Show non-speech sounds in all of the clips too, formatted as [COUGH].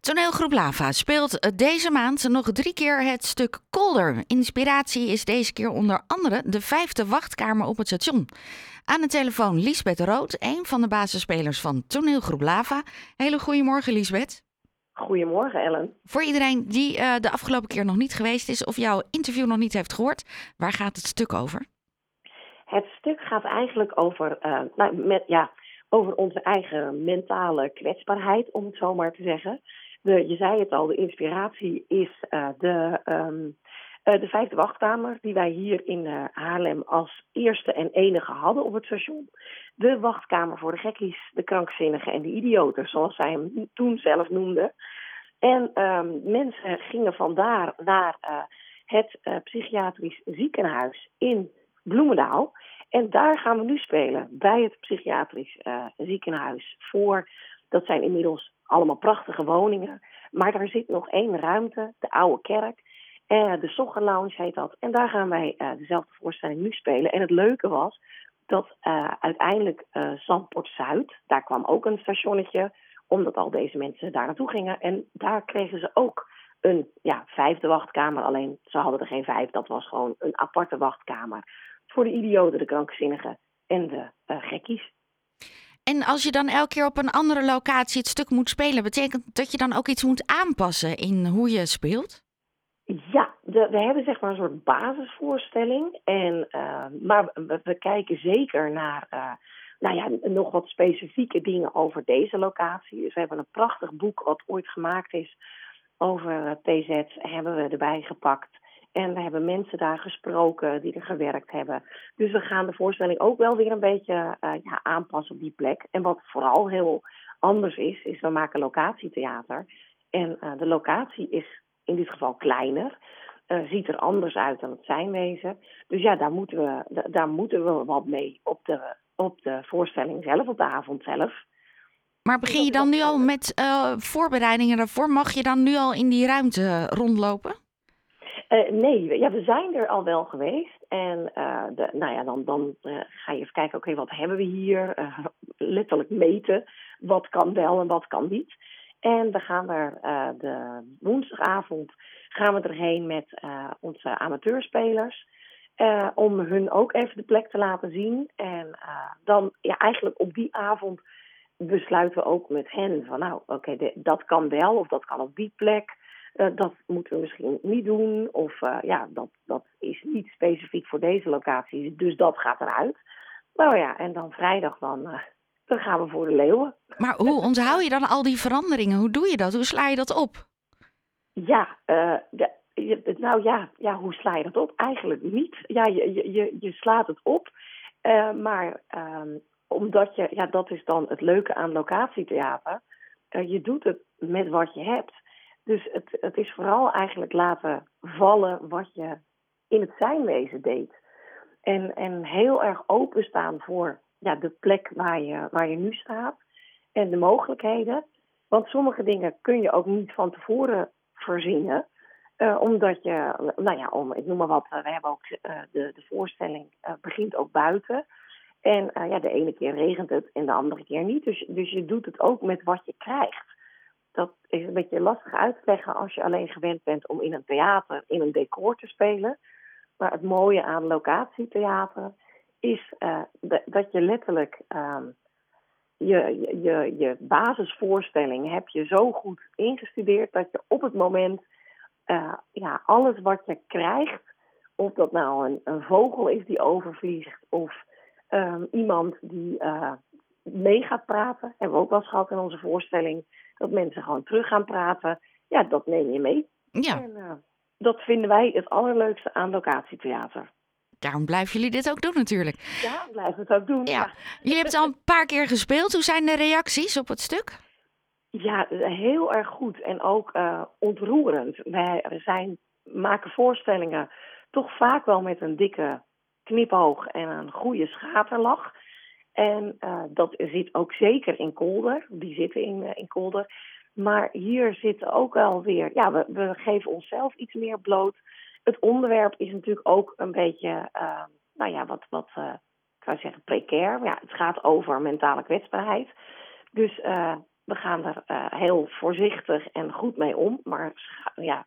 Toneelgroep Lava speelt eh, deze maand nog drie keer het stuk Kolder. Inspiratie is deze keer onder andere de vijfde wachtkamer op het station. Aan de telefoon Liesbeth Rood, een van de basisspelers van Toneelgroep Lava. Hele goedemorgen Liesbeth. Goedemorgen Ellen. Voor iedereen die uh, de afgelopen keer nog niet geweest is of jouw interview nog niet heeft gehoord, waar gaat het stuk over? Het stuk gaat eigenlijk over, uh, nou, met, ja, over onze eigen mentale kwetsbaarheid, om het zo maar te zeggen. Je zei het al, de inspiratie is uh, de, um, uh, de vijfde wachtkamer die wij hier in uh, Haarlem als eerste en enige hadden op het station. De wachtkamer voor de gekkies, de krankzinnigen en de idioten, zoals zij hem toen zelf noemden. En um, mensen gingen vandaar naar het psychiatrisch ziekenhuis in Bloemendaal. En daar gaan we nu spelen, bij het psychiatrisch ziekenhuis. Voor, dat zijn inmiddels allemaal prachtige woningen. Maar daar zit nog één ruimte, de oude kerk. Uh, de Soggen Lounge heet dat. En daar gaan wij uh, dezelfde voorstelling nu spelen. En het leuke was dat uh, uiteindelijk Zandpoort Zuid, daar kwam ook een stationnetje, omdat al deze mensen daar naartoe gingen. En daar kregen ze ook een ja, vijfde wachtkamer. Alleen ze hadden er geen vijf, dat was gewoon een aparte wachtkamer. Voor de idioten, de krankzinnigen en de gekkies. En als je dan elke keer op een andere locatie het stuk moet spelen, betekent dat je dan ook iets moet aanpassen in hoe je speelt? Ja, we hebben zeg maar een soort basisvoorstelling. En, uh, maar we, kijken zeker naar uh, nou ja, nog wat specifieke dingen over deze locatie. Dus we hebben een prachtig boek wat ooit gemaakt is over TZ, hebben we erbij gepakt. En we hebben mensen daar gesproken die er gewerkt hebben. Dus we gaan de voorstelling ook wel weer een beetje uh, ja, aanpassen op die plek. En wat vooral heel anders is, is we maken locatietheater. En uh, de locatie is in dit geval kleiner. Uh, ziet er anders uit dan het zijnwezen. Dus ja, daar moeten we, daar moeten we wat mee op de, op de voorstelling zelf, op de avond zelf. Maar begin je dan nu al met voorbereidingen daarvoor? Mag je dan nu al in die ruimte rondlopen? Uh, nee, ja, we zijn er al wel geweest. En uh, de, nou ja, dan, dan uh, ga je even kijken, oké, wat hebben we hier? letterlijk meten, wat kan wel en wat kan niet. En we gaan er de woensdagavond gaan we erheen met onze amateurspelers. om hun ook even de plek te laten zien. En dan ja, eigenlijk op die avond besluiten we ook met hen van nou, oké, dat kan wel of dat kan op die plek. Uh, dat moeten we misschien niet doen. Of uh, ja, dat, dat is niet specifiek voor deze locatie. Dus dat gaat eruit. Nou ja, en dan vrijdag dan, uh, dan gaan we voor de leeuwen. Maar hoe [LAUGHS] onthoud je dan al die veranderingen? Hoe doe je dat? Hoe sla je dat op? Ja, de, nou ja, ja, hoe sla je dat op? Eigenlijk niet. Ja, je, je, je slaat het op. maar um, omdat je, ja, dat is dan het leuke aan locatietheater. je doet het met wat je hebt. Dus het, het is vooral eigenlijk laten vallen wat je in het zijnwezen deed. En, en heel erg openstaan voor ja, de plek waar je, waar je nu staat en de mogelijkheden. Want sommige dingen kun je ook niet van tevoren verzinnen. Uh, omdat je, nou ja, om, ik noem maar wat, we hebben ook uh, de, de voorstelling begint ook buiten. En ja, de ene keer regent het en de andere keer niet. Dus, dus je doet het ook met wat je krijgt dat is een beetje lastig uit te leggen als je alleen gewend bent om in een theater, in een decor te spelen. Maar het mooie aan locatietheater is uh, dat je letterlijk uh, je, je, je basisvoorstelling heb je zo goed ingestudeerd dat je op het moment uh, ja, alles wat je krijgt, of dat nou een, een vogel is die overvliegt of um, iemand die mee gaat praten, hebben we ook wel eens gehad in onze voorstelling dat mensen gewoon terug gaan praten. Ja, dat neem je mee. Ja. En, uh, dat vinden wij het allerleukste aan locatietheater. Daarom blijven jullie dit ook doen natuurlijk. Ja, blijven het ook doen. Ja. ja. Jullie hebben het al een paar keer gespeeld. Hoe zijn de reacties op het stuk? Ja, heel erg goed en ook uh, ontroerend. Wij zijn, maken voorstellingen toch vaak wel met een dikke knipoog en een goede schaterlach. En uh, dat zit ook zeker in Kolder. Die zitten in, uh, in Kolder. Maar hier zitten ook wel weer. Ja, we, we geven onszelf iets meer bloot. Het onderwerp is natuurlijk ook een beetje. Uh, nou ja, wat. wat ik zou zeggen precair. Ja, het gaat over mentale kwetsbaarheid. Dus we gaan er heel voorzichtig en goed mee om. Maar ja,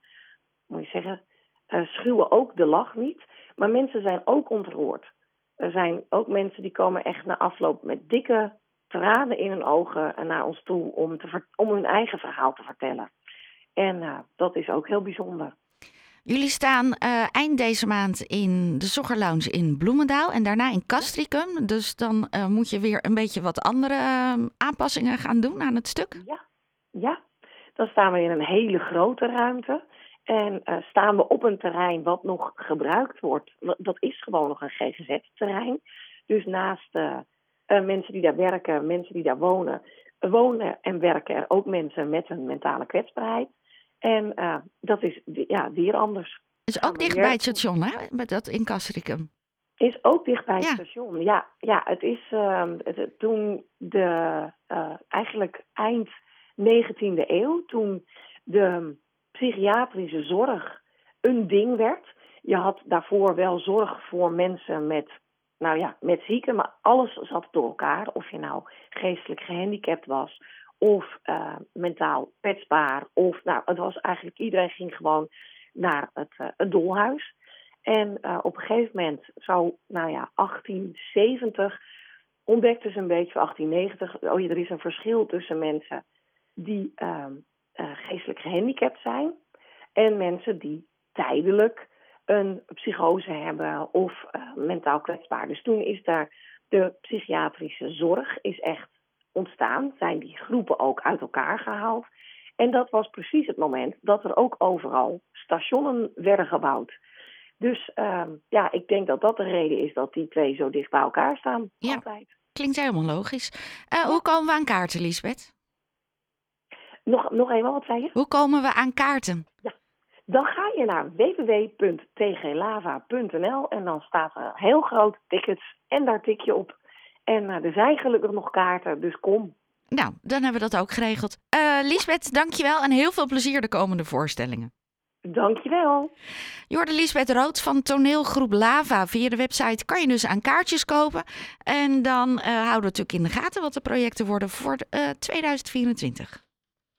moet je zeggen, schuwen ook de lach niet. Maar mensen zijn ook ontroerd. Er zijn ook mensen die komen echt na afloop met dikke tranen in hun ogen naar ons toe om, te, om hun eigen verhaal te vertellen. En uh, dat is ook heel bijzonder. Jullie staan uh, eind deze maand in de Sogger Lounge in Bloemendaal en daarna in Castricum. Dus dan uh, moet je weer een beetje wat andere aanpassingen gaan doen aan het stuk. Ja, ja. dan staan we in een hele grote ruimte. En staan we op een terrein wat nog gebruikt wordt. Dat is gewoon nog een GGZ-terrein. Dus naast mensen die daar werken, mensen die daar wonen, wonen en werken er ook mensen met een mentale kwetsbaarheid. En uh, dat is ja, hier anders. Is ook dicht bij het station, hè? Met dat in Castricum. Is ook dicht bij het station. Ja, ja het is het, toen de eigenlijk eind 19e eeuw, toen de psychiatrische zorg een ding werd. Je had daarvoor wel zorg voor mensen met, nou ja, met zieken, maar alles zat door elkaar. Of je nou geestelijk gehandicapt was, of uh, mentaal kwetsbaar. Of nou, het was eigenlijk iedereen ging gewoon naar het, uh, het dolhuis. En uh, op een gegeven moment, zo, nou ja, 1870, ontdekten ze een beetje, 1890, oh ja, er is een verschil tussen mensen die geestelijk gehandicapt zijn en mensen die tijdelijk een psychose hebben of mentaal kwetsbaar. Dus toen is daar de psychiatrische zorg is echt ontstaan, zijn die groepen ook uit elkaar gehaald. En dat was precies het moment dat er ook overal stationen werden gebouwd. Dus uh, ja, ik denk dat dat de reden is dat die twee zo dicht bij elkaar staan. Ja, altijd. klinkt helemaal logisch. Uh, hoe komen we aan kaarten, Lisbeth? Nog, nog eenmaal, wat zei je? Hoe komen we aan kaarten? Ja, dan ga je naar www.tglava.nl en dan staat er heel groot tickets en daar tik je op en uh, er zijn gelukkig nog kaarten, dus kom. Nou, dan hebben we dat ook geregeld. Uh, Lisbeth, dankjewel en heel veel plezier de komende voorstellingen. Dankjewel. Je hoorde Lisbeth Rood van toneelgroep Lava. Via de website kan je dus aan kaartjes kopen. En dan uh, houden we natuurlijk in de gaten wat de projecten worden voor 2024.